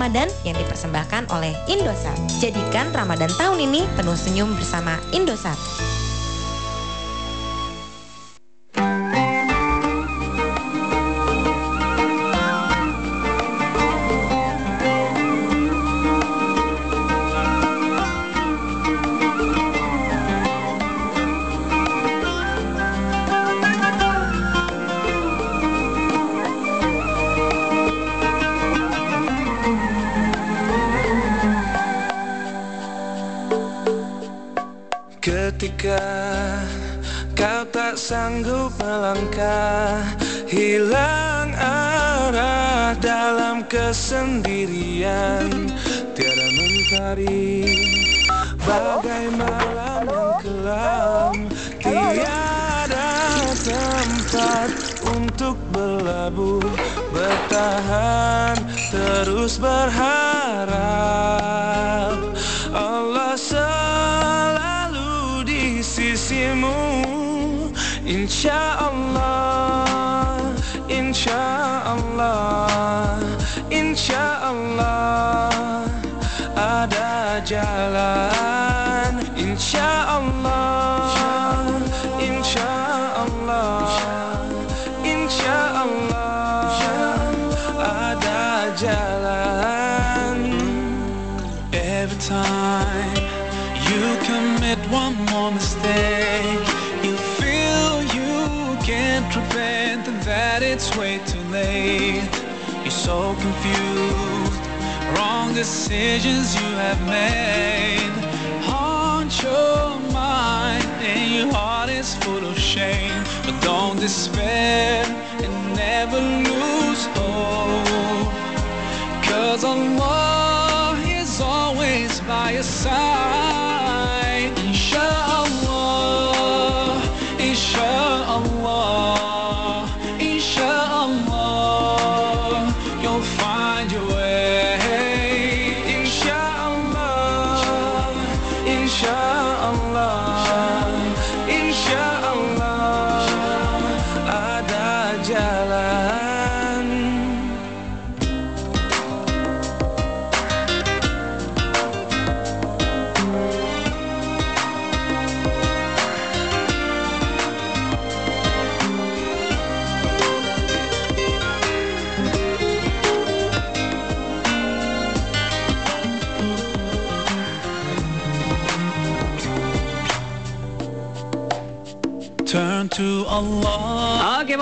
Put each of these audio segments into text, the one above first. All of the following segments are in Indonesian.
Ramadan yang dipersembahkan oleh Indosat. Jadikan Ramadan tahun ini penuh senyum bersama Indosat. Every time you commit one more mistake, you feel you can't prevent and that it's way too late. You're so confused, wrong decisions you have made. Haunt your mind and your heart is full of shame. But don't despair and never lose hope. Cause Allah is always by your side.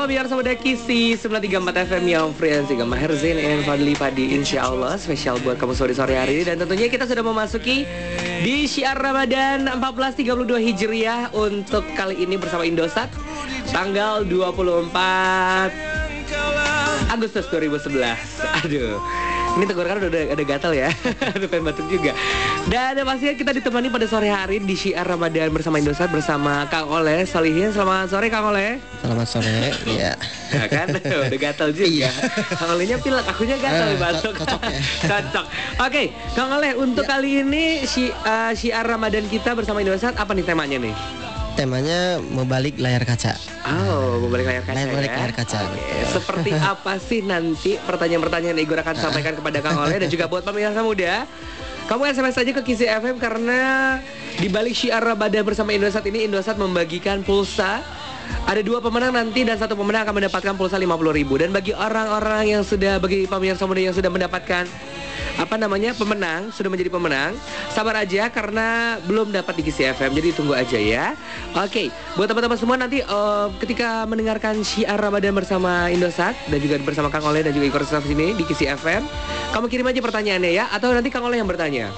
Biar sama Kisi 934 FM yang frekuensi Gama Herzin and Fadli Padi Insya Allah spesial buat kamu sore-sore hari ini dan tentunya kita sudah memasuki di Syiar Ramadan 1432 Hijriah untuk kali ini bersama Indosat tanggal 24 Agustus 2011. Aduh. Ini tenggorokan udah ada gatal ya Udah pengen batuk juga Dan pastinya kita ditemani pada sore hari Di Syiar Ramadan bersama Indosat Bersama Kang Oleh Solihin Selamat sore Kang Oleh Selamat sore, ya. Ya kan, udah gatal juga. Kang Olehnya pilek, akunya gatal Eh, batuk. co- cocok ya. Cocok. Oke, Kang Oleh untuk kali ini si uh, syiar Ramadan kita bersama Indosat apa nih temanya nih? Temanya membalik layar kaca. Oh, membalik layar kaca Layar- balik ya. layar kaca, betul. Seperti apa sih nanti pertanyaan-pertanyaan yang Igor akan sampaikan kepada Kang Oleh dan juga buat pemirsa muda? Kamu SMS aja ke Kisi FM karena di balik syiar Ramadan bersama Indosat ini Indosat membagikan pulsa ada dua pemenang nanti dan satu pemenang akan mendapatkan pulsa 50.000 dan bagi orang-orang yang sudah bagi pemirsa muda yang sudah mendapatkan apa namanya? Pemenang sudah menjadi pemenang. Sabar aja karena belum dapat di Kisi FM jadi tunggu aja ya. Oke buat teman-teman semua nanti eh, ketika mendengarkan syiar Ramadan bersama Indosat dan juga bersama Kang Oleh dan juga Ikor Staff sini di Kisi FM kamu kirim aja pertanyaannya ya atau nanti Kang Oleh yang bertanya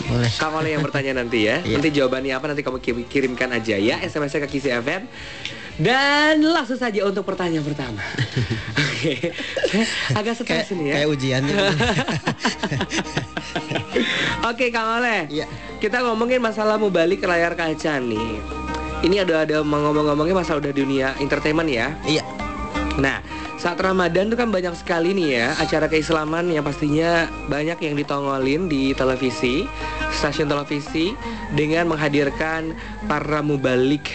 Boleh. Oleh yang bertanya nanti ya Iya. nanti jawabannya apa nanti kamu ki- kirimkan aja ya SMS-nya ke Kisi FM dan langsung saja untuk pertanyaan pertama Oke agak stres ini ya kayak ujian. Oke Kang Oleh Iya. Kita ngomongin masalah mau balik ke layar kaca nih Ini ada ada mau ngomong-ngomongin masalah udah dunia entertainment ya Iya. Nah saat Ramadan tuh kan banyak sekali nih ya acara keislaman yang pastinya banyak yang ditongolin di televisi, stasiun televisi dengan menghadirkan para mubalik.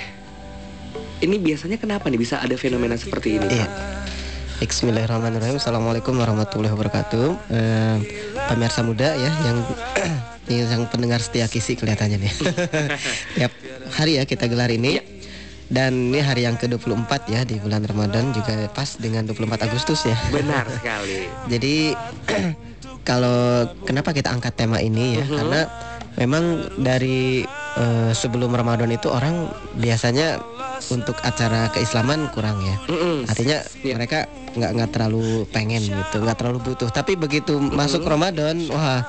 Ini biasanya kenapa nih bisa ada fenomena seperti ini? Iya. Bismillahirrahmanirrahim. Assalamualaikum warahmatullahi wabarakatuh. Eh, pemirsa muda ya yang yang pendengar setia kisi kelihatannya nih. Tiap hari ya kita gelar ini. Dan ini hari yang ke-24 ya di bulan Ramadan juga pas dengan 24 Agustus ya. Benar sekali. Jadi kalau kenapa kita angkat tema ini ya? Karena memang dari eh, sebelum Ramadan itu orang biasanya untuk acara keislaman kurang ya. Mm-mm. Artinya Iya. mereka nggak nggak terlalu pengen gitu, nggak terlalu butuh. Tapi begitu masuk Ramadan, wah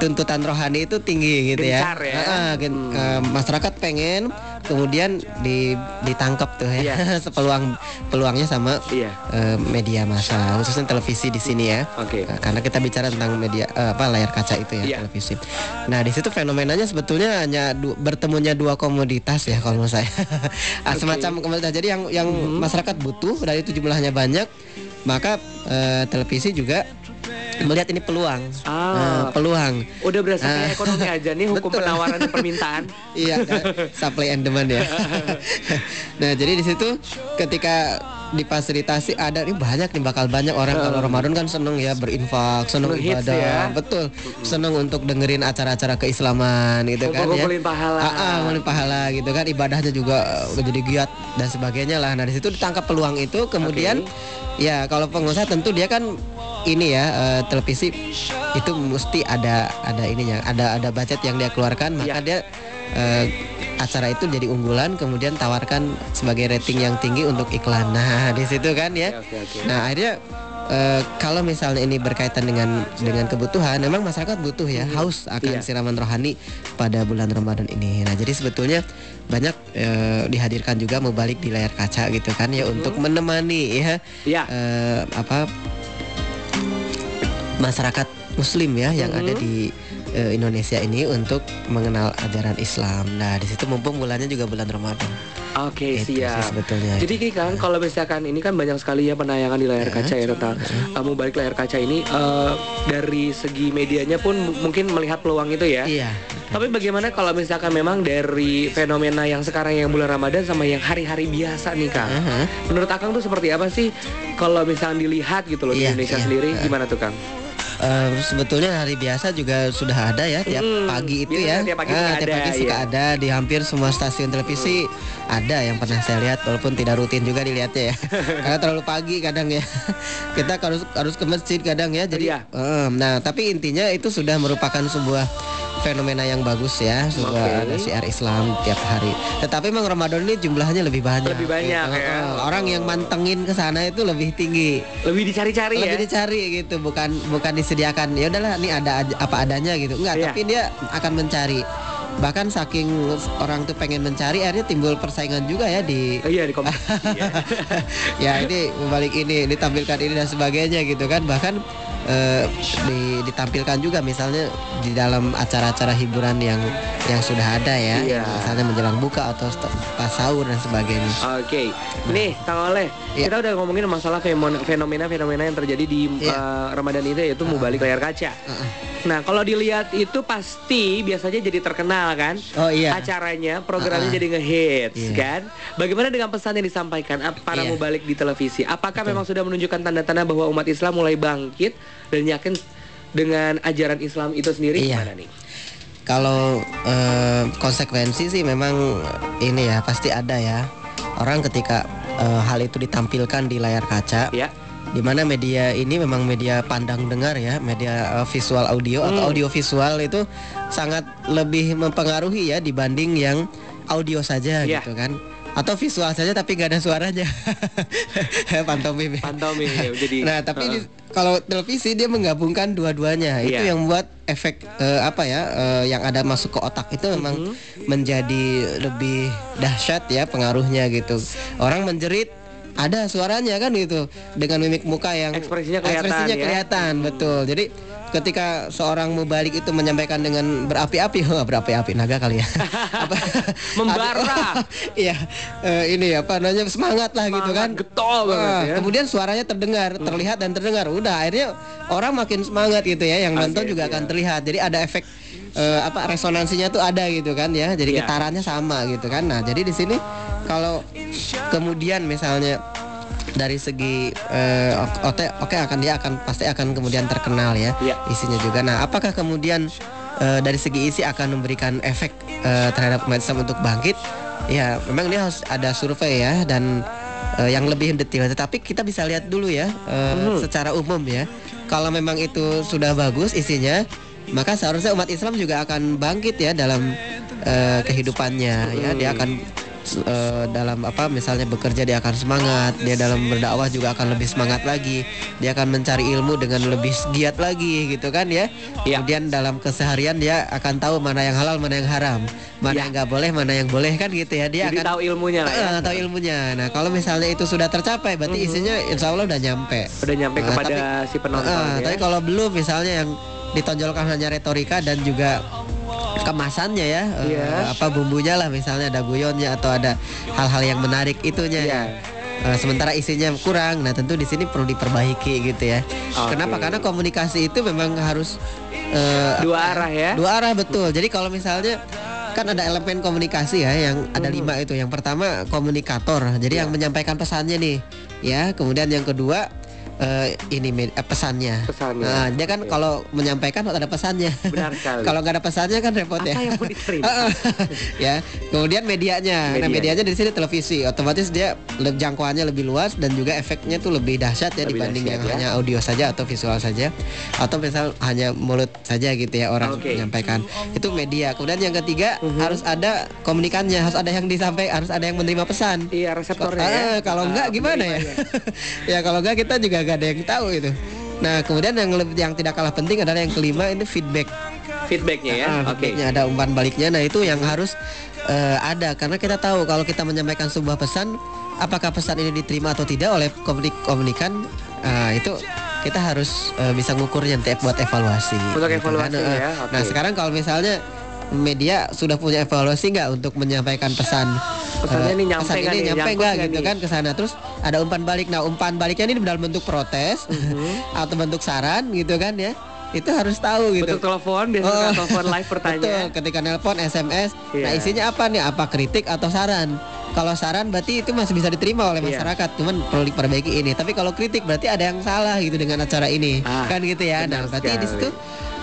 tuntutan rohani itu tinggi gitu ya. Gencar ya. Ah, gen- eh, masyarakat pengen, kemudian di, ditangkap tuh ya, Iya. peluang peluangnya sama Iya. eh, media massa, khususnya televisi di sini ya. Oke. Nah, karena kita bicara tentang media eh, apa layar kaca itu ya Iya. televisi. Nah di situ fenomenanya sebetulnya hanya du- bertemunya dua komoditas ya kalau menurut saya. Ah, Semacam komoditas. Jadi yang yang Mhm. masyarakat butuh dan itu jumlahnya banyak, maka eh, televisi juga melihat ini peluang. Ah. Nah, peluang. Udah berdasarkan Ah. ekonomi aja nih hukum Betul. penawaran dan permintaan. iya, kan? supply and demand ya. nah, jadi di situ ketika difasilitasi ada nih banyak nih bakal banyak orang kalau Ramadan kan seneng ya berinfak, seneng ibadah, ya. betul. Seneng untuk dengerin acara-acara keislaman gitu kan ya. Pahala. Ah, ah, pahala gitu kan ibadahnya juga uh, jadi giat dan sebagainya lah. Nah, di situ ditangkap peluang itu kemudian ya kalau pengusaha tentu dia kan ini ya eh, televisi itu mesti ada ada ininya, ada ada budget yang dia keluarkan maka Ya. dia eh, acara itu jadi unggulan kemudian tawarkan sebagai rating yang tinggi untuk iklan. Nah, di situ kan ya. Oke, oke, oke. Nah, akhirnya eh, kalau misalnya ini berkaitan dengan dengan kebutuhan, memang masyarakat butuh ya, haus akan Iya. siraman rohani pada bulan Ramadan ini. Nah, jadi sebetulnya banyak eh, dihadirkan juga mubalik di layar kaca gitu kan ya untuk menemani ya Ya. eh, apa masyarakat Muslim ya yang ada di eh, Indonesia ini untuk mengenal ajaran Islam. Nah, di situ mumpung bulannya juga bulan Ramadan. Oke, Itu sih siap. sebetulnya. Jadi kan kalau misalkan ini kan banyak sekali ya penayangan di layar kaca ya tentang kamu balik layar kaca ini eh, dari segi medianya pun mu- mungkin melihat peluang itu ya. Iya. Tapi bagaimana kalau misalkan memang dari fenomena yang sekarang yang bulan Ramadan sama yang hari-hari biasa nih Kang? Aha. Menurut Akang tuh seperti apa sih kalau misalnya dilihat gitu loh di Iya, Indonesia iya. sendiri gimana tuh Kang? Eh, sebetulnya hari biasa juga sudah ada ya tiap Hmm, pagi itu ya. tiap pagi Ah, tiap ada, pagi suka iya. ada di hampir semua stasiun televisi ada yang pernah saya lihat walaupun tidak rutin juga dilihatnya ya. Karena terlalu pagi kadang ya. Kita harus harus ke masjid kadang ya. Jadi Iya. eh, nah, tapi intinya itu sudah merupakan sebuah fenomena yang bagus ya, sebuah Oke. ada syiar Islam tiap hari. Tetapi memang Ramadan ini jumlahnya lebih banyak. Lebih banyak, gitu. ya. Eh, Orang yang mantengin ke sana itu lebih tinggi Lebih dicari-cari ya? lebih dicari gitu bukan bukan disediakan ya udahlah ini ada apa adanya gitu enggak Iya. tapi dia akan mencari bahkan saking orang tuh pengen mencari akhirnya timbul persaingan juga ya di Oh, iya di kompetisi ya. ya ini balik ini ditampilkan ini dan sebagainya gitu kan bahkan eh, di- ditampilkan juga misalnya di dalam acara-acara hiburan yang yang sudah ada ya yang misalnya menjelang buka atau pas sahur dan sebagainya Oke, nih Kang Oleh, Iya. kita udah ngomongin masalah fenomena-fenomena yang terjadi di Iya. uh, Ramadan itu yaitu mubalik layar kaca. Nah, kalau dilihat itu pasti biasanya jadi terkenal kan? oh iya Acaranya, programnya Ah, ah. jadi ngehits Iya. kan? Bagaimana dengan pesan yang disampaikan para Iya. mubalik di televisi? Apakah memang sudah menunjukkan tanda-tanda bahwa umat Islam mulai bangkit dan yakin dengan ajaran Islam itu sendiri Iya. gimana nih? Kalau eh, konsekuensi sih memang ini ya pasti ada ya. Orang ketika eh, hal itu ditampilkan di layar kaca, Ya. di mana media ini memang media pandang dengar ya, media eh, visual audio atau Hmm. audio visual itu sangat lebih mempengaruhi ya dibanding yang audio saja Iya. gitu kan. Atau visual saja tapi gak ada suaranya. Pantomim. ya. Pantomim jadi. Nah, tapi di- kalau televisi dia menggabungkan dua-duanya. Itu Iya. yang membuat efek eh, apa ya eh, yang ada masuk ke otak itu memang Mhm. menjadi lebih dahsyat ya pengaruhnya gitu. Orang menjerit ada suaranya kan gitu dengan mimik muka yang Ekspresinya kelihatan, ekspresinya ya. kelihatan, betul. Jadi ketika seorang mubalik itu menyampaikan dengan berapi-api, wah berapi-api naga kali ya. apa Membara. Iya, eh, ini apa namanya semangat lah gitu Semangat kan. getol banget Wah, ya. Kemudian suaranya terdengar, terlihat dan terdengar. Udah akhirnya orang makin semangat gitu ya. Yang nonton juga akan iya. terlihat. Jadi ada efek eh, apa resonansinya tuh ada gitu kan ya. Jadi Iya. getarannya sama gitu kan. Nah, jadi di sini kalau kemudian misalnya dari segi eh, oke oke akan dia akan pasti akan kemudian terkenal ya Iya. isinya juga. Nah, apakah kemudian eh, dari segi isi akan memberikan efek eh, terhadap umat Islam untuk bangkit? Ya, memang dia harus ada survei ya dan eh, yang lebih detail. Tetapi kita bisa lihat dulu ya eh, Mhm. secara umum ya. Kalau memang itu sudah bagus isinya, maka seharusnya umat Islam juga akan bangkit ya dalam eh, kehidupannya ya. Dia akan eh, dalam apa misalnya bekerja dia akan semangat, dia dalam berdakwah juga akan lebih semangat lagi. Dia akan mencari ilmu dengan lebih giat lagi gitu kan ya. Iya. Kemudian dalam keseharian dia akan tahu mana yang halal, mana yang haram, mana Iya. yang nggak boleh, mana yang boleh kan gitu ya. Dia Jadi akan tahu ilmunya lah ya. Eh, tahu ilmunya. Nah, kalau misalnya itu sudah tercapai, berarti isinya insya Allah udah nyampe. Udah nyampe Nah, kepada tapi- si penonton Eh, ya. Tapi kalau belum, misalnya yang ditonjolkan hanya retorika dan juga kemasannya ya, eh, Iya. apa bumbunya lah, misalnya ada guyonnya atau ada hal-hal yang menarik itunya. Iya. ya. Eh, sementara isinya kurang, nah tentu di sini perlu diperbaiki gitu ya. Oke. Kenapa? Karena komunikasi itu memang harus eh, Dua arah ya. Dua arah betul. Jadi kalau misalnya kan ada elemen komunikasi ya yang ada Mhm. lima itu. Yang pertama komunikator. Jadi Iya. yang menyampaikan pesannya nih, ya. Kemudian yang kedua eh, ini med- eh, pesannya. Pesannya. Nah, dia kan Oke. kalau menyampaikan ada pesannya. Benar sekali. kalau nggak ada pesannya kan repot Apa ya. yang ya. Kemudian medianya. Nah, Medianya. di sini televisi. Otomatis dia jangkauannya lebih luas dan juga efeknya tuh lebih dahsyat ya Lebih dibanding dahsyat yang ya. hanya audio saja atau visual saja. Atau misal hanya mulut saja gitu ya orang Oke. menyampaikan. Itu media. Kemudian yang ketiga Mhm. harus ada komunikannya, harus ada yang disampaikan, harus ada yang menerima pesan. Iya reseptornya Ah, ya. kalau Ah, enggak gimana ya? ya kalau enggak kita juga gak ada yang tahu itu. Nah kemudian yang lebih yang tidak kalah penting adalah yang kelima ini feedback. Feedbacknya ya. Ah, Oke. feedbacknya ada umpan baliknya. Nah itu yang harus eh, ada karena kita tahu kalau kita menyampaikan sebuah pesan, apakah pesan ini diterima atau tidak oleh komunik komunikan ah, itu kita harus eh, bisa ngukurnya nanti buat evaluasi. Untuk gitu evaluasi Eh, ya, Nah oke. sekarang kalau misalnya media sudah punya evaluasi nggak untuk menyampaikan pesan Pesannya eh, nih nyampe pesan nggak ini nih? nyampe Nyangkut nggak nggak gitu nih? kan ke sana terus ada umpan balik nah umpan baliknya ini dalam bentuk protes Mhm. atau bentuk saran gitu kan ya itu harus tahu gitu Bentuk telepon biasanya Oh. kan telepon live pertanyaan. Betul, ketika nelpon SMS. Nah, Iya. isinya apa nih? Apa kritik atau saran? Kalau saran berarti itu masih bisa diterima oleh Iya. masyarakat, cuman perlu diperbaiki ini. Tapi kalau kritik berarti ada yang salah gitu dengan acara ini. Ah, kan gitu ya. Nah, berarti di situ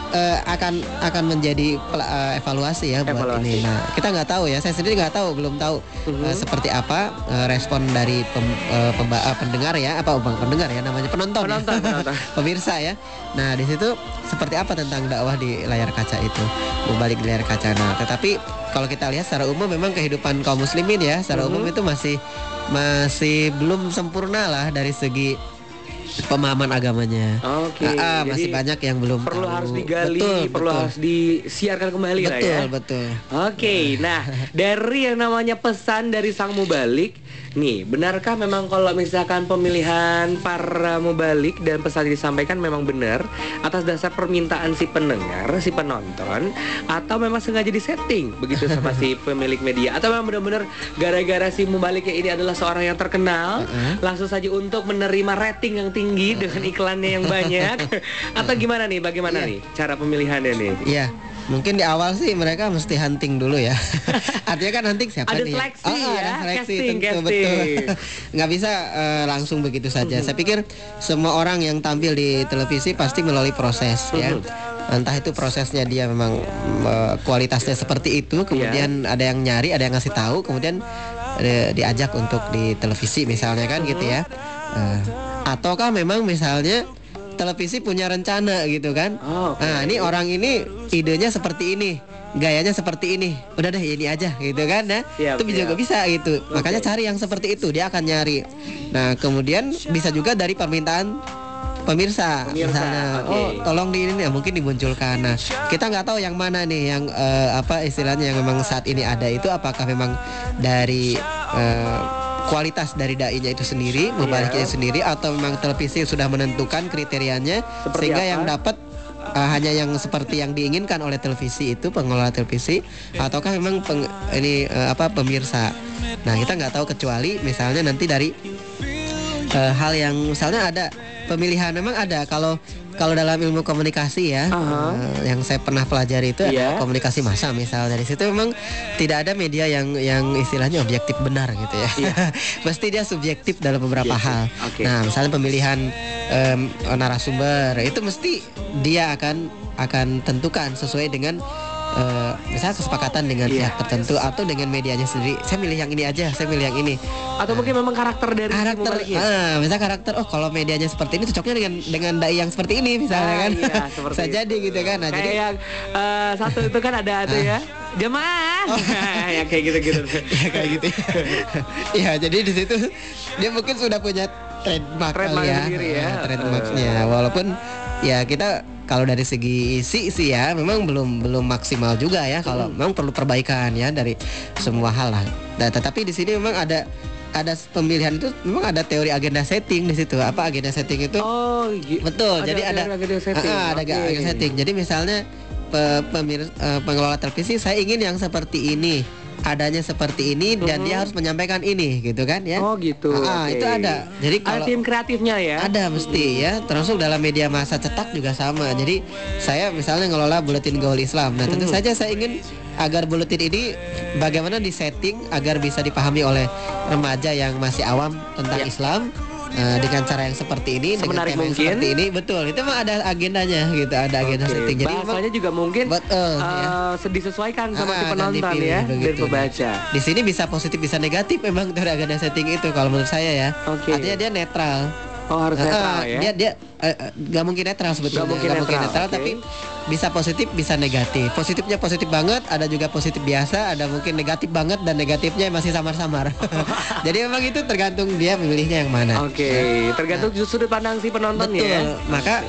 eh, akan akan menjadi eh, evaluasi ya buat Evaluasi. ini. Nah, kita nggak tahu ya. Saya sendiri nggak tahu, belum tahu Mhm. eh, seperti apa eh, respon dari pem- eh, pemba- eh, pendengar ya, apa bukan pendengar ya namanya penonton. ya. Penonton, penonton. pemirsa ya. Nah di situ seperti apa tentang dakwah di layar kaca itu, membalik di layar kaca. Nah tetapi kalau kita lihat secara umum memang kehidupan kaum muslimin ya, secara Mhm. umum itu masih masih belum sempurna lah dari segi pemahaman agamanya. Oke. Ah, ah, jadi masih banyak yang belum perlu tahu. harus digali, Betul, perlu betul. harus disiarkan kembali lah betul ya. betul. Oke, nah dari yang namanya pesan dari sang mubalik, nih benarkah memang kalau misalkan pemilihan para mubalik dan pesan yang disampaikan memang benar atas dasar permintaan si pendengar, si penonton, atau memang sengaja disetting begitu sama si pemilik media, atau memang benar-benar gara-gara si mubaliknya ini adalah seorang yang terkenal, Uh-uh. langsung saja untuk menerima rating yang tinggi dengan iklannya yang banyak, atau gimana nih? Bagaimana Iya. nih cara pemilihannya nih? Iya. Mungkin di awal sih mereka mesti hunting dulu ya. Artinya kan hunting siapa Ada nih? seleksi Oh, ya, ada seleksi casting, tentu casting. betul. Nggak bisa eh, langsung begitu saja. Saya pikir semua orang yang tampil di televisi pasti melalui proses ya. Mhm. Entah itu prosesnya dia memang eh, kualitasnya seperti itu, kemudian Iya. ada yang nyari, ada yang ngasih tahu, kemudian eh, diajak untuk di televisi misalnya kan gitu ya. Eh, ataukah memang misalnya televisi punya rencana gitu kan? Oh, oke. Nah, ini orang ini idenya seperti ini, gayanya seperti ini. Udah deh ini aja gitu kan nah. Siap, itu juga siap. bisa gitu. Makanya cari yang seperti itu, dia akan nyari. Nah, kemudian bisa juga dari permintaan pemirsa, Pemirsa, misalnya oke. oh tolong di ini ya mungkin dimunculkan nah kita nggak tahu yang mana nih yang eh, apa istilahnya yang memang saat ini ada itu apakah memang dari eh, kualitas dari dai-nya itu sendiri membaliknya Iya. sendiri atau memang televisi sudah menentukan kriterianya Seperti sehingga apa? yang dapat uh, hanya yang seperti yang diinginkan oleh televisi itu pengelola televisi ataukah memang peng- ini uh, apa pemirsa nah kita nggak tahu kecuali misalnya nanti dari uh, hal yang misalnya ada pemilihan memang ada kalau kalau dalam ilmu komunikasi ya eh, yang saya pernah pelajari itu Iya. ada komunikasi massa misal dari situ memang tidak ada media yang yang istilahnya objektif benar gitu ya Iya. pasti dia subjektif dalam beberapa Subjektif. hal Oke. nah misalnya pemilihan em, narasumber itu mesti dia akan akan tentukan sesuai dengan eh, misalnya kesepakatan dengan Iya. pihak tertentu atau dengan medianya sendiri. Saya milih yang ini aja saya milih yang ini. Atau mungkin memang karakter dari karakter ah, misalnya karakter oh kalau medianya seperti ini cocoknya dengan dengan dai yang seperti ini misalnya Ah, kan. iya, bisa itu. jadi gitu kan. Nah kayak jadi yang eh, satu itu kan ada tuh ya. Jemaah. Yang kayak gitu-gitu. Ya kayak gitu. Ya jadi di situ dia mungkin sudah punya trademark, Trademark ya, ya. Ah, trademarknya. Walaupun ya kita kalau dari segi isi sih ya memang belum belum maksimal juga ya kalau Hmm. memang perlu perbaikan ya dari semua hal lah nah, tetapi di sini memang ada ada pemilihan itu memang ada teori agenda setting di situ apa agenda setting itu oh Betul, jadi ada agenda setting Ah, ada Oke. agenda setting. Jadi misalnya pe, pemir- eh, pengelola televisi saya ingin yang seperti ini, adanya seperti ini dan dia harus menyampaikan ini gitu kan ya. Oh gitu Ah, oke. itu ada. Jadi ada kalau tim kreatifnya ya ada mesti ya, termasuk dalam media massa cetak juga sama. Jadi saya misalnya ngelola buletin gaul Islam. Nah, tentu Hmm. saja saya ingin agar buletin ini bagaimana disetting agar bisa dipahami oleh remaja yang masih awam tentang Ya. Islam. Eh, dengan cara yang seperti ini, dengan Semenarik tema yang mungkin. seperti ini, betul. Itu mah ada agendanya gitu, ada agenda Oke, setting. Jadi bahasanya juga mungkin Betul, eh, ya. disesuaikan sama Ah, si penonton dipilih ya begitu. dan pembaca di sini bisa positif bisa negatif memang dari agenda setting itu kalau menurut saya ya. Oke. Artinya dia netral. Oh harus netral Ah, ya Dia dia eh, nggak mungkin netral sebetulnya. Nggak mungkin Nggak netral, oke. tapi bisa positif bisa negatif. Positifnya positif banget, ada juga positif biasa, ada mungkin negatif banget dan negatifnya masih samar-samar. Jadi memang itu tergantung dia memilihnya yang mana. oke tergantung sudut pandang si penonton Betul. ya Maka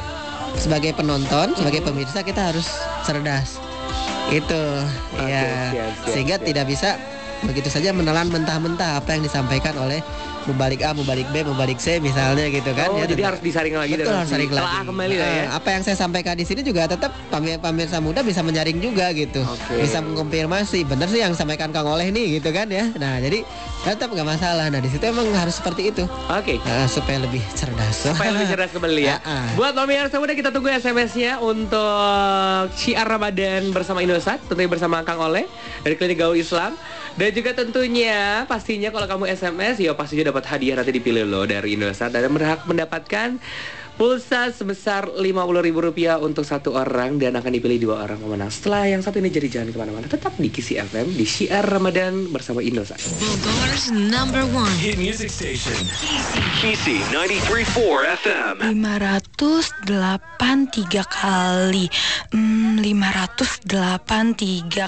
sebagai penonton, sebagai pemirsa kita harus cerdas. Itu Oke, ya. siap, siap, Sehingga siap. tidak bisa begitu saja menelan mentah-mentah apa yang disampaikan oleh mubalik A, mubalik B, mubalik C misalnya gitu kan oh ya. jadi tentang- harus disaring lagi Betul harus saring lagi. kembali lah ya Eh, Apa yang saya sampaikan di sini juga tetap pemirsa muda bisa menyaring juga gitu. Oke. Bisa mengkonfirmasi benar sih yang sampaikan Kang Oleh nih gitu kan ya. Nah, jadi tetap nggak masalah. Nah, di situ emang harus seperti itu. oke Eh, supaya lebih cerdas. supaya lebih cerdas kembali ya. Ah, ah. Buat pemirsa muda kita tunggu SMS-nya untuk syiar Ramadan bersama Indosat, tentunya bersama Kang Oleh dari Klinik Gaul Islam. Dan juga tentunya pastinya kalau kamu SMS ya pastinya dapat hadiah nanti dipilih loh dari Indosat dan berhak mendapatkan pulsa sebesar Rp50.000 untuk satu orang dan akan dipilih dua orang pemenang. Setelah yang satu ini jadi jangan ke mana-mana, tetap di Kisi FM di Syiar Ramadan bersama Indosat. Bogor's number one. Hit music station. Kisi 93.4 FM. 583 kali hmm, 583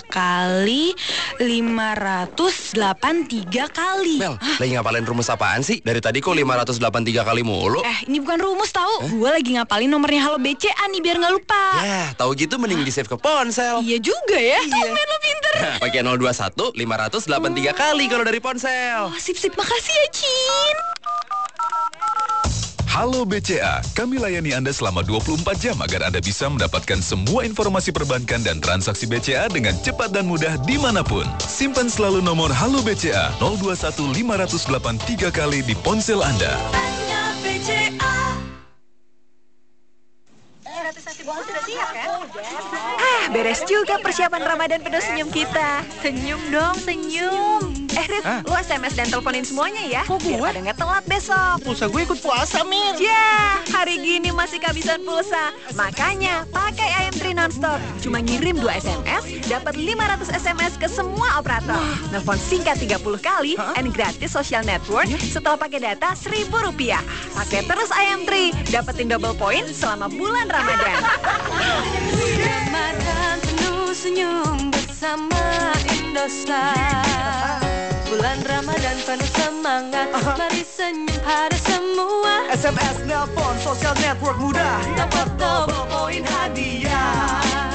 kali 583 kali Mel, lagi ngapalin rumus apaan sih? Dari tadi kok 583 kali mulu? Eh ini bukan rumus tahu Gue lagi ngapalin nomornya Halo BCA nih biar nggak lupa Ya, tahu gitu mending di save ke ponsel. Iya juga ya Iya. Tumben lo pinter Nah, Pakai 021 583 kali kalau dari ponsel. Oh sip-sip makasih ya Cin Halo BCA, kami layani Anda selama 24 jam agar Anda bisa mendapatkan semua informasi perbankan dan transaksi BCA dengan cepat dan mudah di mana pun. Simpan selalu nomor Halo BCA 021 583 kali di ponsel Anda. Ah, beres juga persiapan Ramadan penuh senyum kita. Senyum dong, senyum. Eh, Rif, lu SMS dan teleponin semuanya ya. Biar pada nggak telat besok. Pulsa gue ikut puasa, Mir. Ya, hari gini masih kehabisan pulsa. Makanya pakai IM3 nonstop. Cuma ngirim 2 SMS, dapat 500 SMS ke semua operator. Nelfon singkat 30 kali, and gratis social network setelah pakai data Rp1.000 rupiah. Pakai terus IM3, dapetin double point selama bulan Ramadan. Ramadan penuh senyum bersama Indosat. Bulan Ramadan penuh semangat. Mari senyum pada semua. SMS, nelpon, social network mudah. Dapat double poin hadiah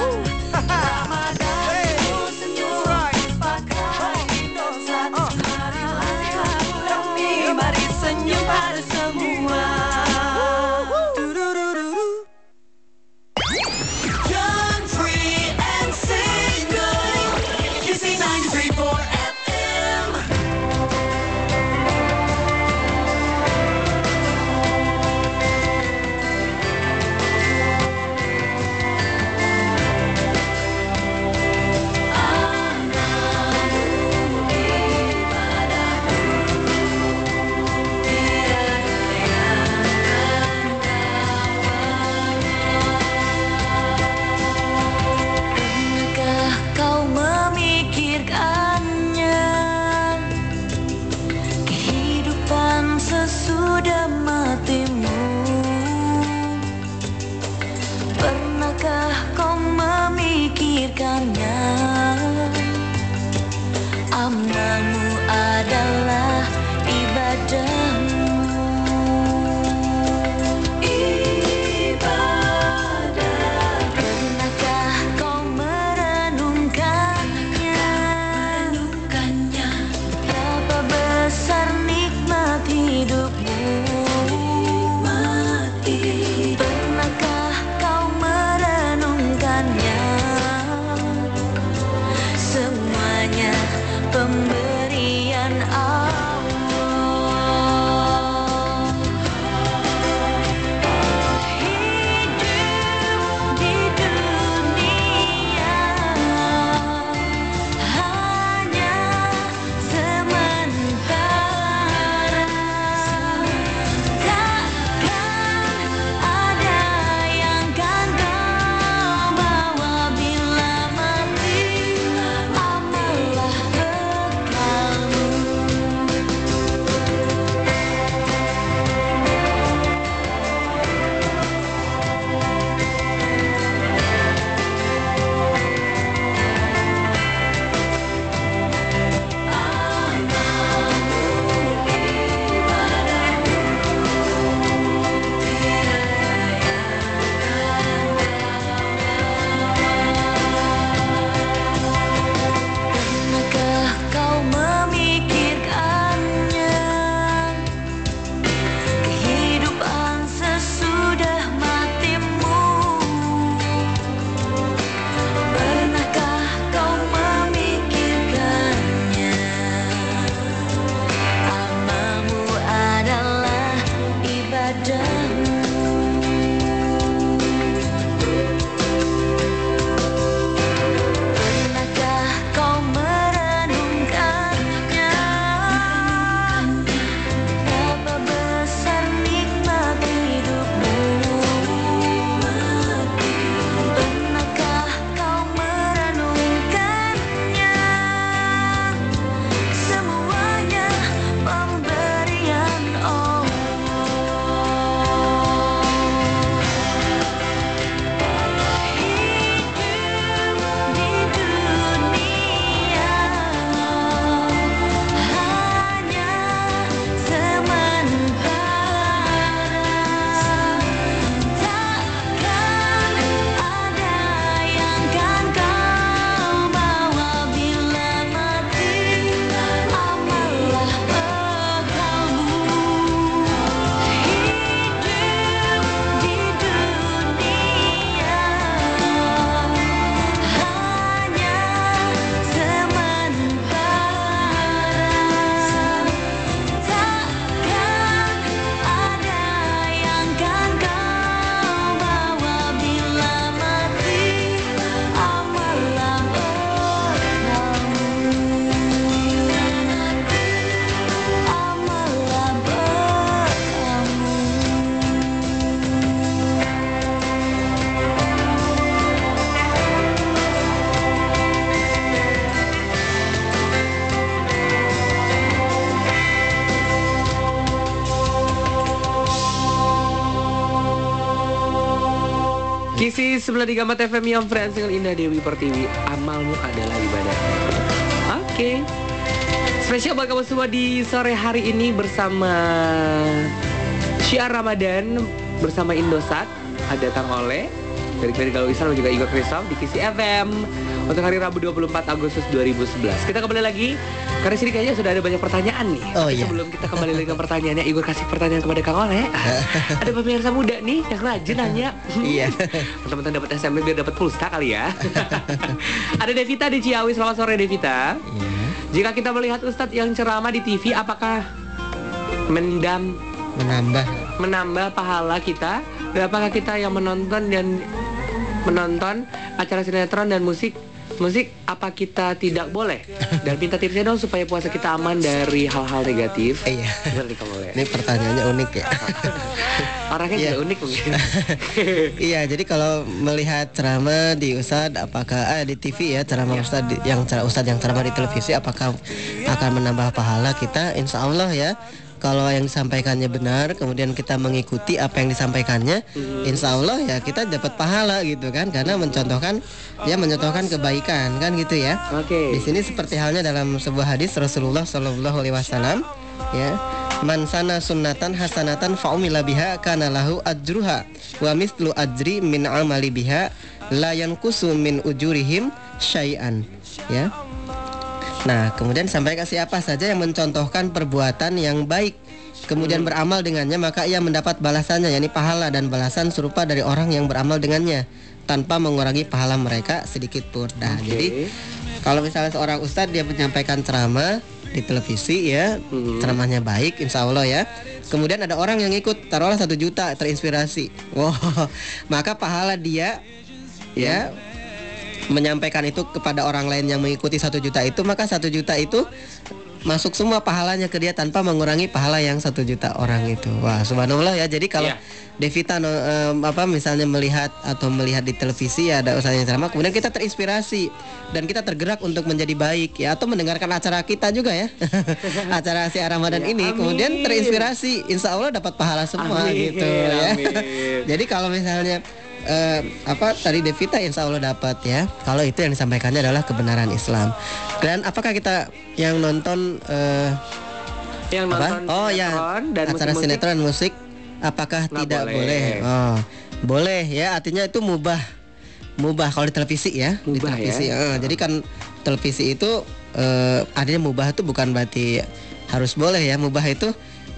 Kisi 93 FM yang friends dengan Indah Dewi Pertiwi. Amalmu adalah ibadah. Oke. Spesial buat kamu semua di sore hari ini bersama Syiar Ramadan bersama Indosat. Ada Kang Oleh dari Galuh Isan dan juga Igor Kristal di Kisi FM untuk hari Rabu 24 Agustus 2011. Kita kembali lagi karena sini kayaknya sudah ada banyak pertanyaan nih. Oh, Tapi iya. sebelum kita kembali lagi ke pertanyaannya, Igor kasih pertanyaan kepada Kang Oleh. ada pemirsa muda nih yang rajin nanya. Iya. Teman-teman dapat SMP biar dapat pulsa kali ya. ada Devita di Ciawi. Selamat sore Devita. Iya. Jika kita melihat Ustadz yang ceramah di TV, apakah mendam Menambah. menambah pahala kita apakah kita yang menonton dan menonton acara sinetron dan musik musik apa kita tidak boleh dan minta tipsnya dong supaya puasa kita aman dari hal-hal negatif Iya. Ini pertanyaannya unik ya. orangnya Iya. juga unik mungkin iya, jadi kalau melihat ceramah di Ustad apakah eh, di TV ya ceramah Ustad di- yang Ustad yang ceramah di televisi apakah akan menambah pahala kita? Insya Allah ya. Kalau yang disampaikannya benar, kemudian kita mengikuti apa yang disampaikannya, insya Allah ya kita dapat pahala gitu kan, karena mencontohkan, ya mencontohkan kebaikan kan gitu ya. oke Di sini seperti halnya dalam sebuah hadis Rasulullah Shallallahu Alaihi Wasallam, ya, man sana sunnatan hasanatan faumila biha kana lahu ajruha wa mislu ajri min amali biha la yankusu min ujurihim syai'an, ya. Nah, kemudian sampai ke siapa saja yang mencontohkan perbuatan yang baik kemudian beramal dengannya maka ia mendapat balasannya yakni pahala dan balasan serupa dari orang yang beramal dengannya tanpa mengurangi pahala mereka sedikit pun. Nah, Oke. jadi kalau misalnya seorang ustadz dia menyampaikan ceramah di televisi ya, Mhm. ceramahnya baik, insya Allah ya. Kemudian ada orang yang ikut, taruhlah satu juta terinspirasi. Wow, maka pahala dia ya menyampaikan itu kepada orang lain yang mengikuti satu juta itu, maka satu juta itu masuk semua pahalanya ke dia tanpa mengurangi pahala yang satu juta orang itu. Wah, subhanallah ya. Jadi kalau Iya. Devita no- em, apa misalnya melihat atau melihat di televisi ya ada usahanya ceramah kemudian kita terinspirasi dan kita tergerak untuk menjadi baik ya atau mendengarkan acara kita juga ya acara si Ramadan Ya, ini amin. kemudian terinspirasi insya Allah dapat pahala semua Amin, gitu ya amin. jadi kalau misalnya eh, apa tadi Devita insya Allah dapat ya kalau itu yang disampaikannya adalah kebenaran Islam dan apakah kita yang nonton eh, yang apa? nonton Oh ya, dan acara musik-musik sinetron musik apakah Nggak tidak boleh. boleh? Oh, boleh ya, artinya itu mubah. Mubah kalau di televisi ya, di Mubah televisi. ya. eh, jadi kan televisi itu eh artinya mubah itu bukan berarti harus boleh ya. Mubah itu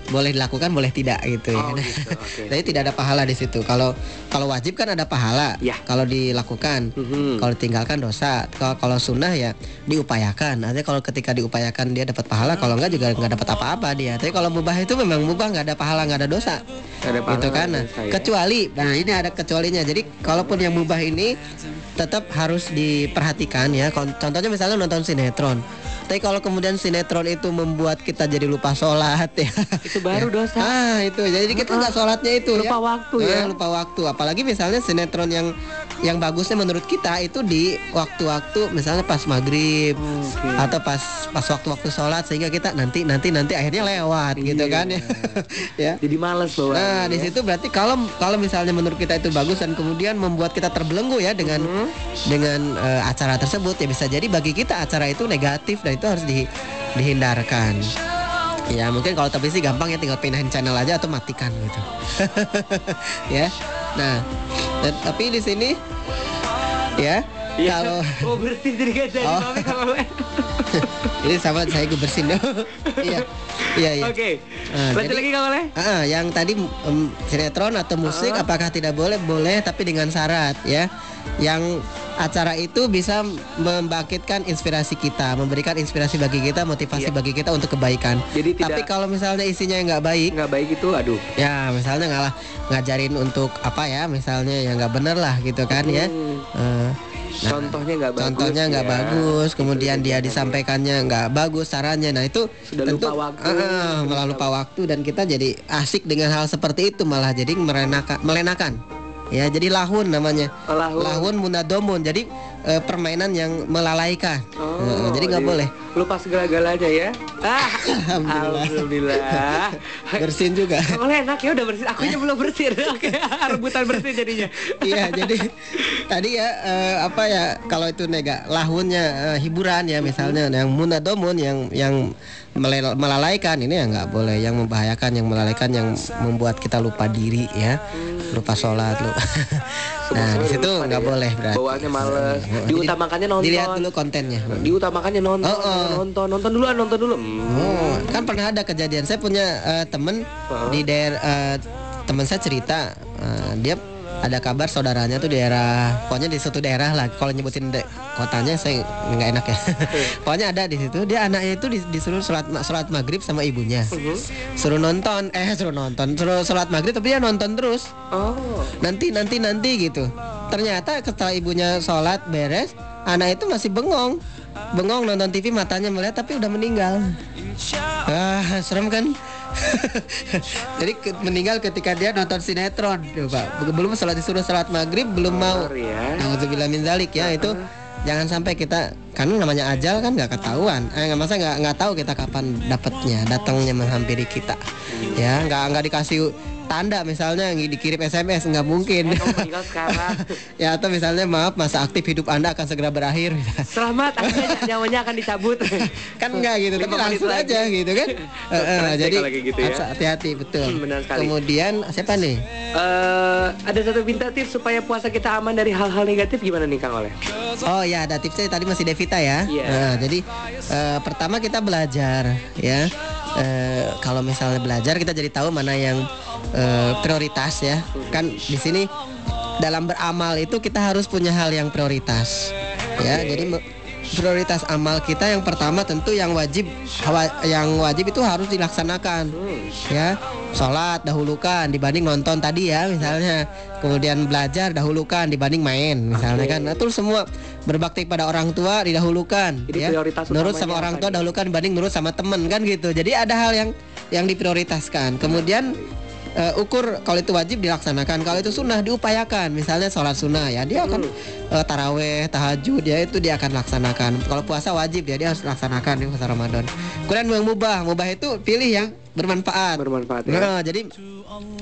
boleh dilakukan, boleh tidak gitu ya. Oh, gitu, oke. Jadi tidak ada pahala di situ. Kalau kalau wajib kan ada pahala. Ya. Kalau dilakukan, Mhm. kalau ditinggalkan dosa. Kalau kalau sunnah ya diupayakan. Artinya kalau ketika diupayakan dia dapat pahala, kalau enggak juga nggak dapat apa-apa dia. Tapi kalau mubah itu memang mubah nggak ada pahala, nggak ada dosa. Nggak ada pahala, Gitu kan. Nah, dosa, ya. kecuali nah ini ada kecualinya. Jadi kalaupun yang mubah ini tetap harus diperhatikan ya. Contohnya misalnya nonton sinetron. Tapi kalau kemudian sinetron itu membuat kita jadi lupa sholat ya. itu baru dosa Ah itu jadi kita nggak sholatnya itu Lupa ya. waktu ya. Ah, lupa waktu. Apalagi misalnya sinetron yang yang bagusnya menurut kita itu di waktu-waktu misalnya pas maghrib Oke. atau pas pas waktu-waktu sholat sehingga kita nanti nanti nanti akhirnya lewat gitu Iya. kan ya. ya. jadi males bawa Nah di situ berarti kalau kalau misalnya menurut kita itu bagus dan kemudian membuat kita terbelenggu ya dengan Mhm. dengan eh, acara tersebut ya bisa jadi bagi kita acara itu negatif dan itu harus di- dihindarkan. Ya mungkin kalau televisi gampang ya tinggal pindahin channel aja atau matikan gitu. ya. Nah, dan- tapi di sini ya Iya. kalau oh bersih jadi gak jadi Oh. Mami, Oleh. ini sama saya gue bersihin Iya. Iya iya. oke Nah, lanjut jadi- lagi Kang Oleh Ah, yang tadi em, sinetron atau musik Ah. apakah tidak boleh? Boleh tapi dengan syarat ya. Yang acara itu bisa membangkitkan inspirasi kita, memberikan inspirasi bagi kita, motivasi Iya. bagi kita untuk kebaikan. Jadi tidak- Tapi kalau misalnya isinya nggak baik, nggak baik itu aduh ya misalnya ngalah ngajarin untuk apa ya, misalnya yang nggak bener lah gitu kan ya. Hmm. Nah, contohnya nggak bagus contohnya nggak ya. bagus, Itu kemudian dia disampaikannya nggak bagus caranya. Nah itu Sudah tentu lupa waktu. Malah lupa waktu dan kita jadi asik dengan hal seperti itu malah jadi merenakan, melenakan. Ya, jadi lahun namanya. Oh, lahun. Lahun munadomun. Jadi eh, permainan yang melalaikan. Oh, Heeh, jadi nggak boleh. Lupa segala-galanya ya. Ah, Alhamdulillah. alhamdulillah. Bersin juga. Oleh enak ya udah bersih. Aku aja belum bersih. Oke, rebutan bersih jadinya. Iya, jadi tadi ya eh, apa ya kalau itu nega lahunnya eh, hiburan ya misalnya yang munadomun yang yang melalaikan ini ya nggak boleh yang membahayakan yang melalaikan yang membuat kita lupa diri ya lupa sholat lu nah di situ nggak boleh berarti Bawaannya males. Oh, Diutamakannya nonton. dilihat dulu kontennya Diutamakannya nonton, Oh, oh. nonton, nonton dulu, nonton dulu. Hmm. Oh, kan pernah ada kejadian. Saya punya eh, temen di daerah eh, teman saya cerita eh, dia ada kabar saudaranya tuh di daerah pokoknya di suatu daerah lah. Kalau nyebutin de- kotanya saya nggak enak ya. Pokoknya ada di situ. Dia anaknya itu dis- disuruh sholat sholat maghrib sama ibunya. Suruh nonton eh suruh nonton. Suruh sholat maghrib tapi dia nonton terus. Oh. nanti nanti nanti gitu. Ternyata setelah ibunya sholat beres anak itu masih bengong. Bengong nonton TV matanya melihat tapi udah meninggal. Ah serem kan jadi ke- meninggal ketika dia nonton sinetron. Pak belum sholat disuruh sholat maghrib belum mau. ya. Nauzubillah min zalik ya itu jangan sampai kita kan namanya ajal kan nggak ketahuan. Eh nggak masa nggak nggak tahu kita kapan dapatnya datangnya menghampiri kita. Ya nggak nggak dikasih tanda misalnya yang dikirim SMS nggak mungkin Kamu meninggal sekarang. ya atau misalnya maaf masa aktif hidup anda akan segera berakhir Selamat, akhirnya nyawanya akan dicabut. kan enggak gitu tapi langsung lagi. aja gitu kan Eh, eh, jadi gitu ya. hati-hati betul Hmm, benar sekali. kemudian siapa nih Eh, ada satu minta tips supaya puasa kita aman dari hal-hal negatif gimana nih Kang Oleh? Oh ya ada tipsnya tadi masih Devita ya. Iya. Nah, jadi eh, pertama kita belajar ya. Eh, kalau misalnya belajar kita jadi tahu mana yang eh, prioritas ya. Kan di sini dalam beramal itu kita harus punya hal yang prioritas. Ya, jadi me- prioritas amal kita yang pertama tentu yang wajib yang wajib itu harus dilaksanakan. Ya, sholat dahulukan dibanding nonton tadi ya misalnya. Kemudian belajar dahulukan dibanding main misalnya Oke. kan. Nah, terus semua berbakti pada orang tua didahulukan Jadi ya. prioritas nurut sama orang tua dahulukan dibanding nurut sama temen kan gitu jadi ada hal yang yang diprioritaskan kemudian eh, ukur kalau itu wajib dilaksanakan kalau itu sunnah diupayakan misalnya sholat sunnah ya dia akan Hmm. eh, taraweh tahajud ya itu dia akan laksanakan kalau puasa wajib ya dia harus laksanakan di puasa Ramadan kemudian yang mubah mubah itu pilih yang bermanfaat Bermanfaat ya. Nah, jadi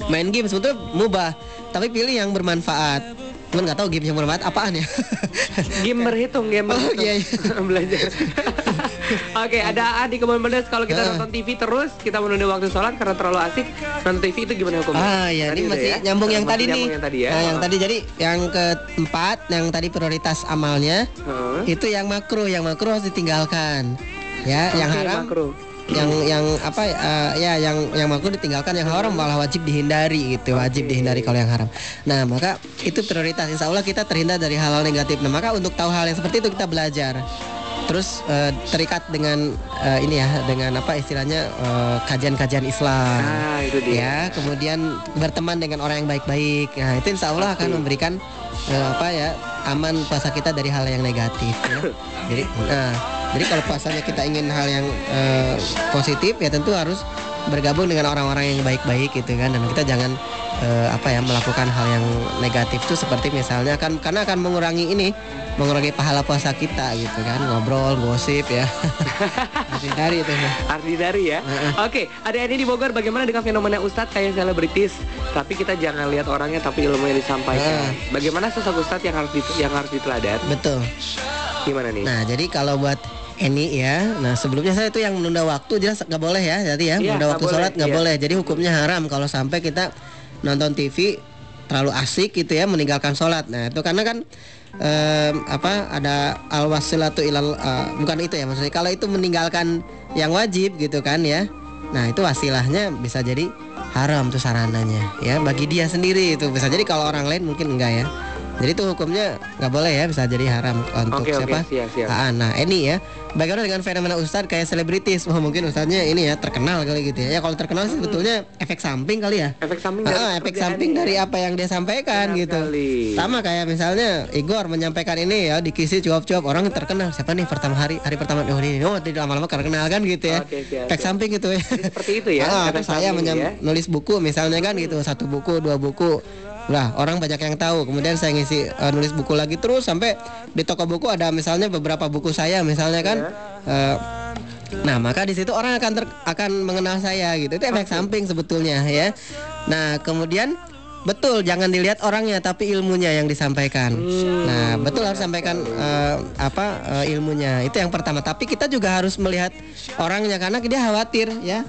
main game sebetulnya mubah tapi pilih yang bermanfaat cuman nggak tahu game yang bermanfaat apaan ya Game berhitung, game Oh, berhitung. iya, iya. Belajar. Oke, ada A di Kebun Pedas kalau kita Ah. nonton TV terus, kita menunda waktu sholat karena terlalu asik. Nonton TV itu gimana hukumnya? Ah ya, Tadi ini masih ya? nyambung yang Masih tadi nih. yang tadi ya. Nah, yang tadi jadi yang keempat, yang tadi prioritas amalnya Heeh. itu yang makruh, yang makruh harus ditinggalkan. Ya, yang Oke, haram makruh. yang yang apa eh, ya yang yang makruh ditinggalkan yang haram malah wajib dihindari gitu wajib dihindari kalau yang haram nah maka itu prioritas insya Allah kita terhindar dari hal-hal negatif nah maka untuk tahu hal yang seperti itu kita belajar terus eh, terikat dengan eh, ini ya dengan apa istilahnya eh, kajian-kajian Islam Ah, itu dia. ya kemudian berteman dengan orang yang baik-baik nah itu insya Allah akan memberikan eh, apa ya aman puasa kita dari hal yang negatif ya. jadi nah, jadi kalau puasanya kita ingin hal yang eh, positif ya tentu harus bergabung dengan orang-orang yang baik-baik gitu kan dan kita jangan eh, apa ya melakukan hal yang negatif itu seperti misalnya kan karena akan mengurangi ini mengurangi pahala puasa kita gitu kan ngobrol gosip ya hindari itu ya. Arti dari ya. Oke, ada ini di Bogor. Bagaimana dengan fenomena Ustadz kayak selebritis? Tapi kita jangan lihat orangnya, tapi ilmu yang disampaikan. Ah. Bagaimana sosok Ustadz yang harus yang harus diteladan? betul Gimana nih? Nah, jadi kalau buat Eni ya, nah sebelumnya saya itu yang menunda waktu jelas nggak boleh ya, jadi ya Iya, menunda waktu boleh, sholat nggak iya. boleh. Jadi hukumnya haram kalau sampai kita nonton TV terlalu asik gitu ya meninggalkan sholat. Nah itu karena kan em, apa ada al wasilatu ilal eh, bukan itu ya maksudnya kalau itu meninggalkan yang wajib gitu kan ya. Nah itu wasilahnya bisa jadi haram tuh sarananya ya bagi dia sendiri itu bisa jadi kalau orang lain mungkin enggak ya. Jadi itu hukumnya nggak boleh ya bisa jadi haram untuk oke, siapa? siap, siap. Ah, nah ini ya bagaimana dengan fenomena ustadz kayak selebritis wah mungkin ustadznya ini ya terkenal kali gitu ya ya kalau terkenal sih sebetulnya efek samping kali ya Efek samping dari Ah, efek samping ya. dari apa yang dia sampaikan Benar gitu sekali. sama kayak misalnya Igor menyampaikan ini ya di kisi cuap-cuap orang terkenal siapa nih pertama hari hari pertama oh ini oh tidak lama-lama terkenal kan gitu ya Oke, siap, efek siap. samping gitu ya Jadi seperti itu ya. Ah, efek saya menyam- ya. nulis buku misalnya kan gitu satu buku dua buku Lah orang banyak yang tahu. Kemudian saya ngisi eh, nulis buku lagi terus sampai di toko buku ada misalnya beberapa buku saya misalnya kan. Eh, nah maka di situ orang akan ter- akan mengenal saya gitu. Itu efek samping sebetulnya ya. Nah kemudian betul jangan dilihat orangnya tapi ilmunya yang disampaikan. Nah betul harus sampaikan eh, apa eh, ilmunya itu yang pertama. Tapi kita juga harus melihat orangnya karena dia khawatir ya.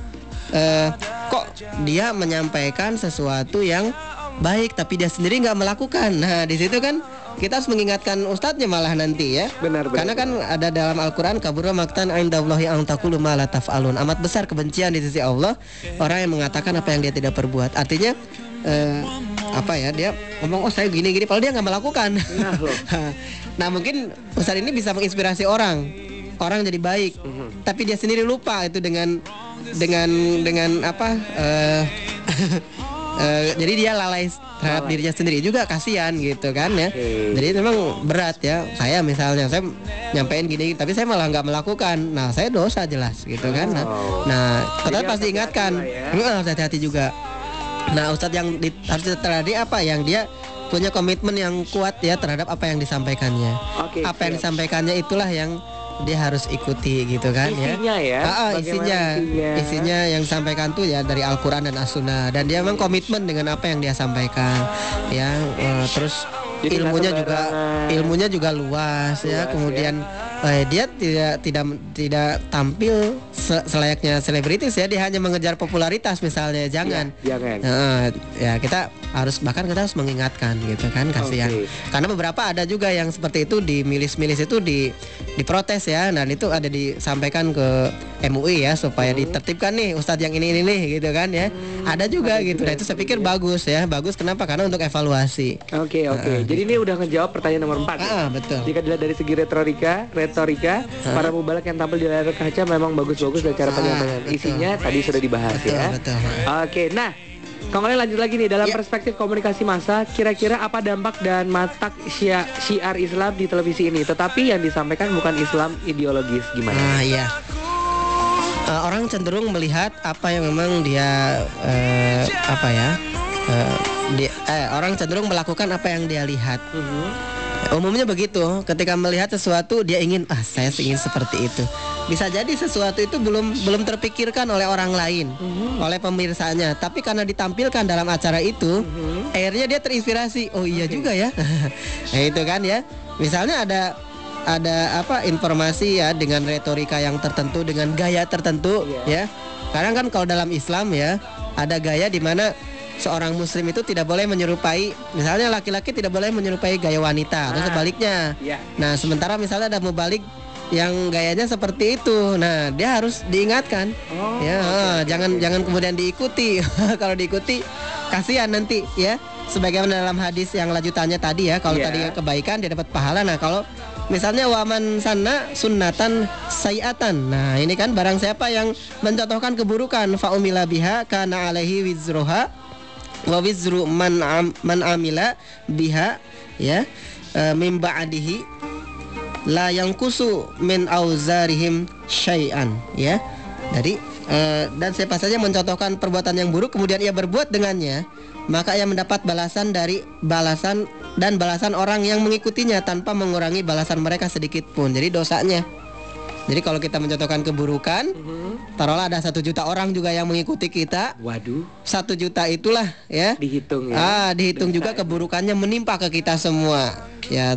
Eh, kok dia menyampaikan sesuatu yang baik tapi dia sendiri nggak melakukan. Nah di situ kan kita harus mengingatkan ustadznya malah nanti ya. Benar, benar. Karena kan ada dalam Al-Qur'an kabura maktan indallahi an taqulu ma la taf'alun. Amat besar kebencian di sisi Allah orang yang mengatakan apa yang dia tidak perbuat. Artinya eh, apa ya dia ngomong oh saya gini gini padahal dia nggak melakukan. nah mungkin ustadz ini bisa menginspirasi orang orang jadi baik tapi dia sendiri lupa itu dengan dengan dengan apa eh, eh, jadi dia lalai terhadap dirinya sendiri juga kasihan gitu kan ya. Jadi memang berat ya. Saya misalnya saya nyampein gini tapi saya malah nggak melakukan. Nah saya dosa jelas gitu kan. Nah, nah tetap pasti ingatkan. Heeh, harus hati-hati juga. Nah, Ustadz yang di, harus terjadi apa? Yang dia punya komitmen yang kuat ya terhadap apa yang disampaikannya. Oke, apa yang siap. disampaikannya itulah yang dia harus ikuti gitu kan Isinya ya, Ah, ah, bagaimana isinya, isinya. isinya yang disampaikan tuh ya dari Al-Qur'an dan As-Sunnah dan dia memang komitmen dengan apa yang dia sampaikan. Ya, eh, terus Jadi ilmunya juga ilmunya juga luas, ya. Luas, Kemudian eh, dia tidak tidak tidak tampil se- selayaknya selebritis ya, dia hanya mengejar popularitas misalnya. Jangan. Jangan. Heeh, ya kita harus bahkan kita harus mengingatkan gitu kan kasihan. Oke. Karena beberapa ada juga yang seperti itu di milis-milis itu di diprotes ya. Dan itu ada disampaikan ke MUI ya supaya Hmm. ditertibkan nih ustadz yang ini ini nih gitu kan ya. ada juga gitu. Nah itu saya pikir bagus ya. Bagus kenapa? Karena untuk evaluasi. Oke oke. Jadi ini udah ngejawab pertanyaan nomor 4 Ah, betul. Jika dilihat dari segi retorika, retorika, para mubalak yang tampil di layar kaca memang bagus-bagus dan cara penyampaian. Isinya tadi sudah dibahas Betul, ya. betul. Oke, nah Oleh lanjut lagi nih dalam perspektif komunikasi massa, kira-kira apa dampak dan matak syia- syiar Islam di televisi ini? Tetapi yang disampaikan bukan Islam ideologis gimana? Ah iya. Eh, orang cenderung melihat apa yang memang dia eh, apa ya? Eh, dia, eh, orang cenderung melakukan apa yang dia lihat. Umumnya begitu. Ketika melihat sesuatu dia ingin ah saya ingin seperti itu. Bisa jadi sesuatu itu belum belum terpikirkan oleh orang lain, oleh pemirsanya. Tapi karena ditampilkan dalam acara itu, akhirnya dia terinspirasi. Oh iya juga ya. nah, itu kan ya. Misalnya ada ada apa informasi ya dengan retorika yang tertentu dengan gaya tertentu ya. Karena kan kalau dalam Islam ya ada gaya di mana seorang muslim itu tidak boleh menyerupai misalnya laki-laki tidak boleh menyerupai gaya wanita atau Ah, sebaliknya. iya. Nah, sementara misalnya ada mubalik yang gayanya seperti itu. Nah, dia harus diingatkan. Oh, ya, ah, jangan jangan kemudian diikuti. kalau diikuti kasihan nanti ya. Sebagaimana dalam hadis yang lanjutannya tadi ya, kalau Iya. tadi kebaikan dia dapat pahala. Nah, kalau misalnya waman sana sunnatan sayiatan. Nah, ini kan barang siapa yang mencontohkan keburukan faumila biha kana alaihi wizruha wa man am, man amila biha ya e, min ba'dihi la yang kusu min auzarihim syai'an ya. Jadi eh, dan siapa saja mencontohkan perbuatan yang buruk kemudian ia berbuat dengannya, maka ia mendapat balasan dari balasan dan balasan orang yang mengikutinya tanpa mengurangi balasan mereka sedikit pun. Jadi dosanya. Jadi kalau kita mencontohkan keburukan, taruhlah ada satu juta orang juga yang mengikuti kita, Waduh, satu juta itulah ya dihitung ya. Ah, dihitung juga keburukannya menimpa ke kita semua. Ya.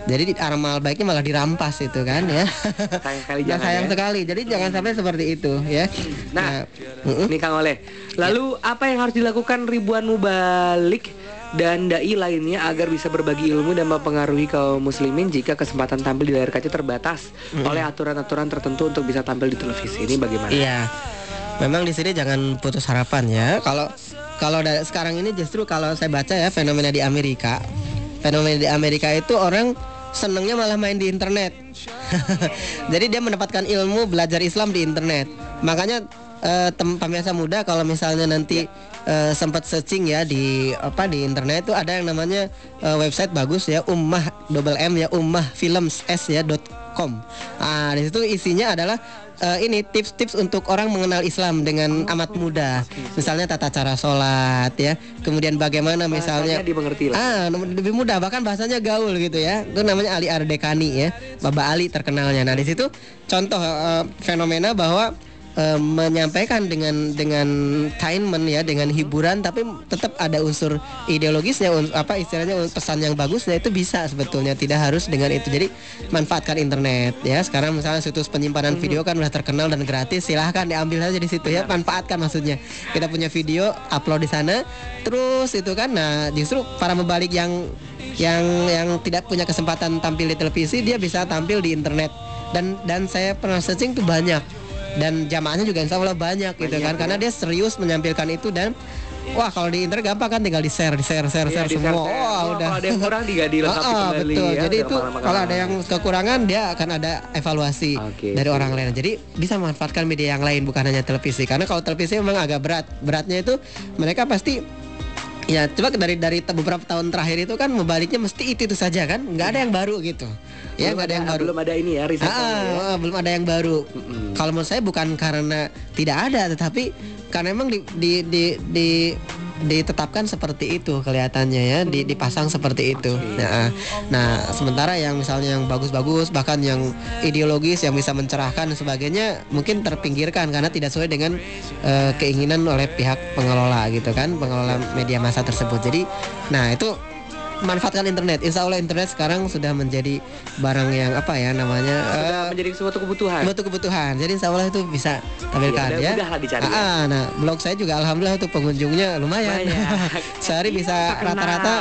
Jadi di- amal baiknya malah dirampas itu kan ya. Sayang sekali Nah, jangan sayang ya. sekali. Jadi jangan sampai seperti itu ya. Nah, mm-mm. Nih Kang Oleh. Lalu apa yang harus dilakukan ribuan mubalik dan dai lainnya agar bisa berbagi ilmu dan mempengaruhi kaum muslimin jika kesempatan tampil di layar kaca terbatas oleh aturan-aturan tertentu untuk bisa tampil di televisi ini bagaimana? Iya. Memang di sini jangan putus harapan ya. Kalau kalau da- sekarang ini justru kalau saya baca ya fenomena di Amerika. Fenomena di Amerika itu orang senengnya malah main di internet. Jadi dia mendapatkan ilmu belajar Islam di internet. Makanya eh, tem pemirsa muda kalau misalnya nanti eh, sempat searching ya di apa di internet itu ada yang namanya eh, website bagus ya ummah double m ya ummah films s ya dot com. Ah di situ isinya adalah eh, ini tips-tips untuk orang mengenal Islam dengan amat mudah. Misalnya tata cara sholat ya, kemudian bagaimana misalnya Bahasanya dimengerti lah. Ah, lebih mudah bahkan bahasanya gaul gitu ya. Itu namanya Ali Ardekani ya. Baba Ali terkenalnya. Nah, di situ contoh eh, fenomena bahwa eh, menyampaikan dengan dengan entertainment ya, dengan hiburan tapi tetap ada unsur ideologisnya uns- apa istilahnya un- pesan yang bagusnya itu bisa sebetulnya tidak harus dengan itu. Jadi manfaatkan internet ya. Sekarang misalnya situs penyimpanan video kan udah terkenal dan gratis, silahkan diambil aja di situ ya. Manfaatkan maksudnya. Kita punya video upload di sana terus itu kan nah justru para membalik yang yang yang tidak punya kesempatan tampil di televisi dia bisa tampil di internet dan dan saya pernah searching tuh banyak dan jamaahnya juga insya Allah banyak gitu Banyak, kan. Karena ya. dia serius menampilkan itu dan wah kalau di internet gampang kan tinggal di share di share share Iya, share di-share, semua. share. wah Oh, udah. kalau ada yang kurang juga dilengkapi Ah, ah, kembali betul. ya, jadi itu kalau ada yang kekurangan dia akan ada evaluasi Oke, dari orang lain. Jadi bisa memanfaatkan media yang lain bukan hanya televisi. Karena kalau televisi memang agak berat. Beratnya itu mereka pasti Ya coba dari dari beberapa tahun terakhir itu kan membaliknya mesti itu itu saja kan nggak ada yang baru gitu ya Belum nggak ada yang baru Belum ada ini ya riset. Ah, ah, belum ada yang baru. Kalau menurut saya bukan karena tidak ada, tetapi karena emang di, di, di, di- ditetapkan seperti itu kelihatannya ya, di- dipasang seperti itu. Nah, nah, sementara yang misalnya yang bagus-bagus, bahkan yang ideologis yang bisa mencerahkan dan sebagainya, mungkin terpinggirkan karena tidak sesuai dengan eh, keinginan oleh pihak pengelola gitu kan, pengelola media massa tersebut. Jadi, nah itu manfaatkan internet. Insya Allah internet sekarang sudah menjadi barang yang apa ya namanya Sudah eh, menjadi suatu kebutuhan. suatu kebutuhan. Jadi insya Allah itu bisa tampilkan Iya, ya. mudah lah dicari ya. Ah, ah, nah blog saya juga alhamdulillah untuk pengunjungnya lumayan. Sehari bisa Terkenal rata-rata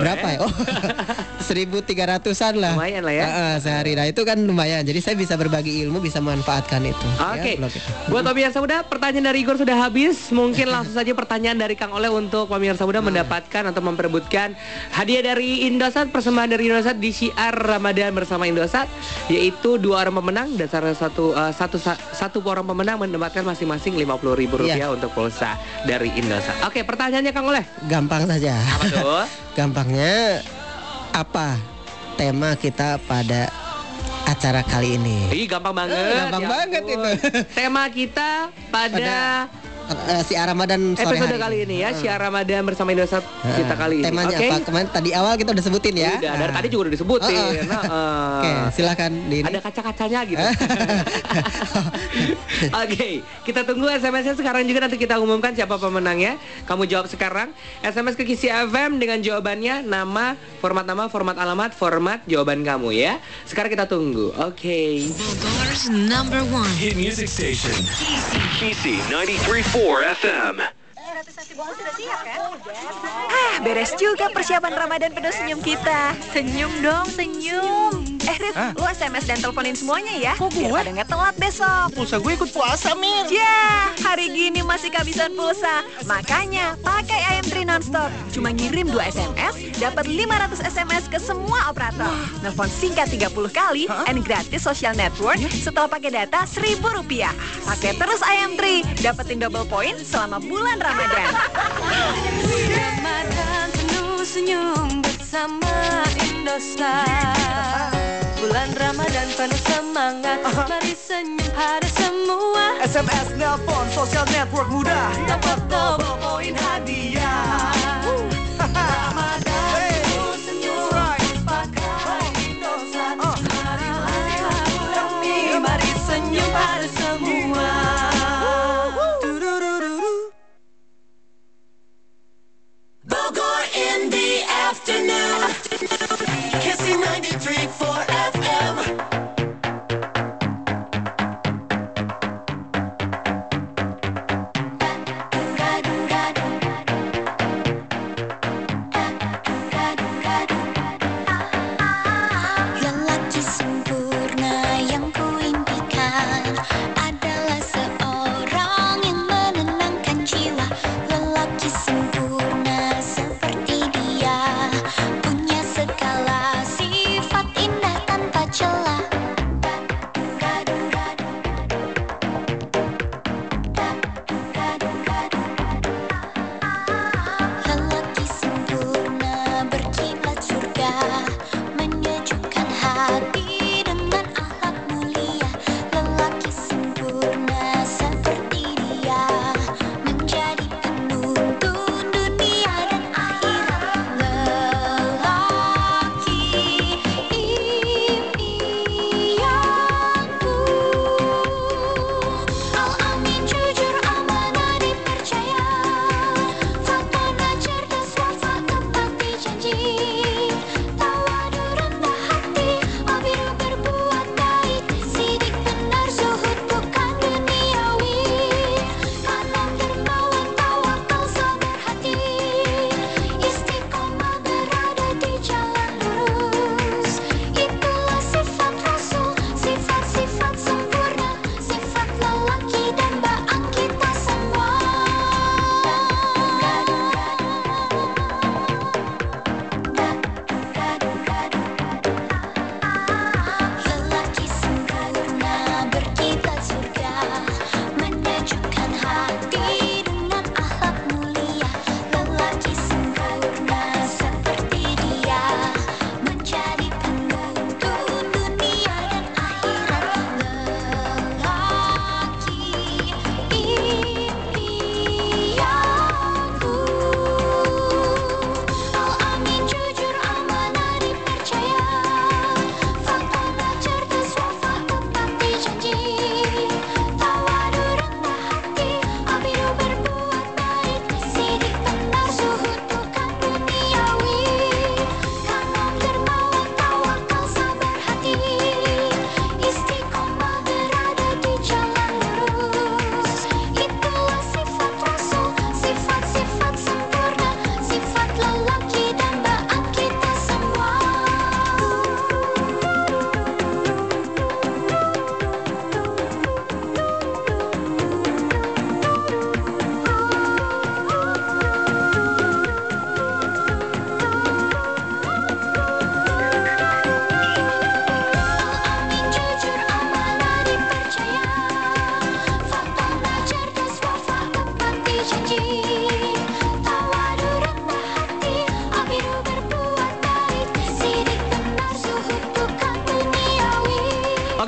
berapa ya? Oh, 1300-an lah. Lumayan lah ya. Ah, ah, sehari. Nah itu kan lumayan. Jadi saya bisa berbagi ilmu, bisa memanfaatkan itu. Oke, ya, blog itu. buat pemirsa muda, pertanyaan dari Igor sudah habis. Mungkin langsung saja pertanyaan dari Kang Oleh untuk pemirsa muda mendapatkan atau memperebutkan hadiah dari Indosat, persembahan dari Indosat di Syiar Ramadan bersama Indosat, yaitu dua orang pemenang dan salah satu eh, satu satu orang pemenang mendapatkan masing-masing lima puluh ribu rupiah Iya. untuk pulsa dari Indosat. Oke, pertanyaannya Kang Oleh. Gampang saja. Apa tuh? Gampangnya apa tema kita pada acara kali ini? Ih, gampang banget. Eh, gampang ya banget ampun. itu. Tema kita pada, Eh, si Ramadan sore episode hari kali ini ya. Syiar Ramadan bersama Indosat kita kali ini. Temanya Oke? apa? Kemarin tadi awal kita udah sebutin ya. Udah, dari tadi juga udah disebutin. Oh, oh. Nah, eh. Oke, silakan di ini. Ada kaca-kacanya gitu. Oke, kita tunggu SMS-nya sekarang juga nanti kita umumkan siapa pemenangnya. Kamu jawab sekarang. SMS ke Kisi FM dengan jawabannya nama, format nama, format alamat, format jawaban kamu ya. Sekarang kita tunggu. Oke. Bogor's number one. Hit music station. Kisi 93.4 FM. Ah, beres juga persiapan Ramadan penuh senyum kita. Senyum dong, senyum. Eh, Rit, lu SMS dan teleponin semuanya ya. Kok gue? Biar pada nggak telat besok. Pulsa gue ikut puasa, Mir. Ya, hari gini masih kehabisan pulsa. Makanya pakai IM3 nonstop. Cuma ngirim 2 SMS, dapat 500 SMS ke semua operator. Nelfon singkat 30 kali, and gratis social network setelah pakai data 1000 rupiah. Pakai terus IM3, dapetin double point selama bulan Ramadan. Ramadan penuh senyum bersama Indosat Bulan Ramadan penuh semangat. Mari senyum pada semua. SMS, nelpon, sosial network mudah. Dapat double poin hadiah Ramadan penuh senyum. Pakai Indosat Mari mari kami Mari senyum pada semua. Bogor in the afternoon. Kissing 93.4 FM.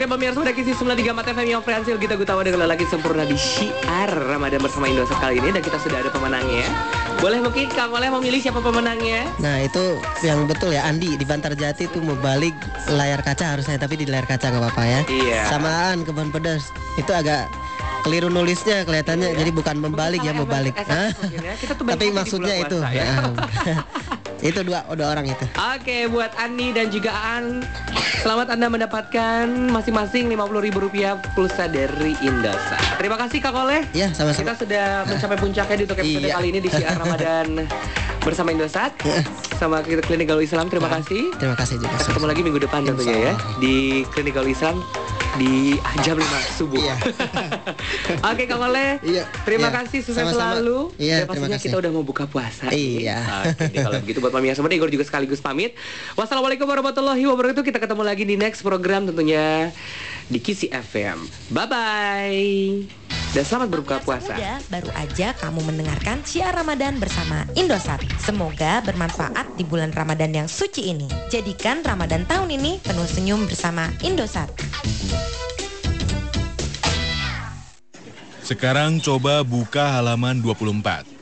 Oke pemirsa udah kisi 93 Mata FM yang Fransil Gita Gutawa dengan lagi sempurna di Syiar Ramadan bersama Indosat kali ini Dan kita sudah ada pemenangnya Boleh mungkin Kang Oleh memilih siapa pemenangnya? Nah itu yang betul ya Andi di Bantar Jati tuh mau balik layar kaca harusnya tapi di layar kaca nggak apa-apa ya. Iya. Samaan kebun pedas itu agak keliru nulisnya kelihatannya jadi bukan membalik ya mau balik. Hah? Mungkin ya. Kita tuh main Tapi maksudnya itu. puasa, ya. itu dua dua orang itu. Oke buat Ani dan juga Aan Selamat Anda mendapatkan masing-masing Rp50.000 pulsa dari Indosat Terima kasih Kak Oleh Ya sama-sama. Kita sudah mencapai puncaknya di untuk episode Iya. kali ini di Syiar Ramadan bersama Indosat Sama kita Klinik Galuh Islam Terima kasih Terima kasih juga. Kita ketemu lagi minggu depan tentunya ya Di Klinik Galuh Islam di jam 5 subuh Oke Kang Oleh Iya. Terima Iya. kasih sukses Sama-sama. selalu Iya, Dan pastinya kasih. kita udah mau buka puasa Iya. Oke, deh, kalau begitu buat pemirsa semua Igor juga sekaligus pamit. Wassalamualaikum warahmatullahi wabarakatuh. Kita ketemu lagi di next program tentunya di Kisi FM. Bye bye. Dan selamat berbuka puasa. Muda, baru aja kamu mendengarkan Syiar Ramadan bersama Indosat. Semoga bermanfaat di bulan Ramadan yang suci ini. Jadikan Ramadan tahun ini penuh senyum bersama Indosat. Sekarang coba buka halaman 24.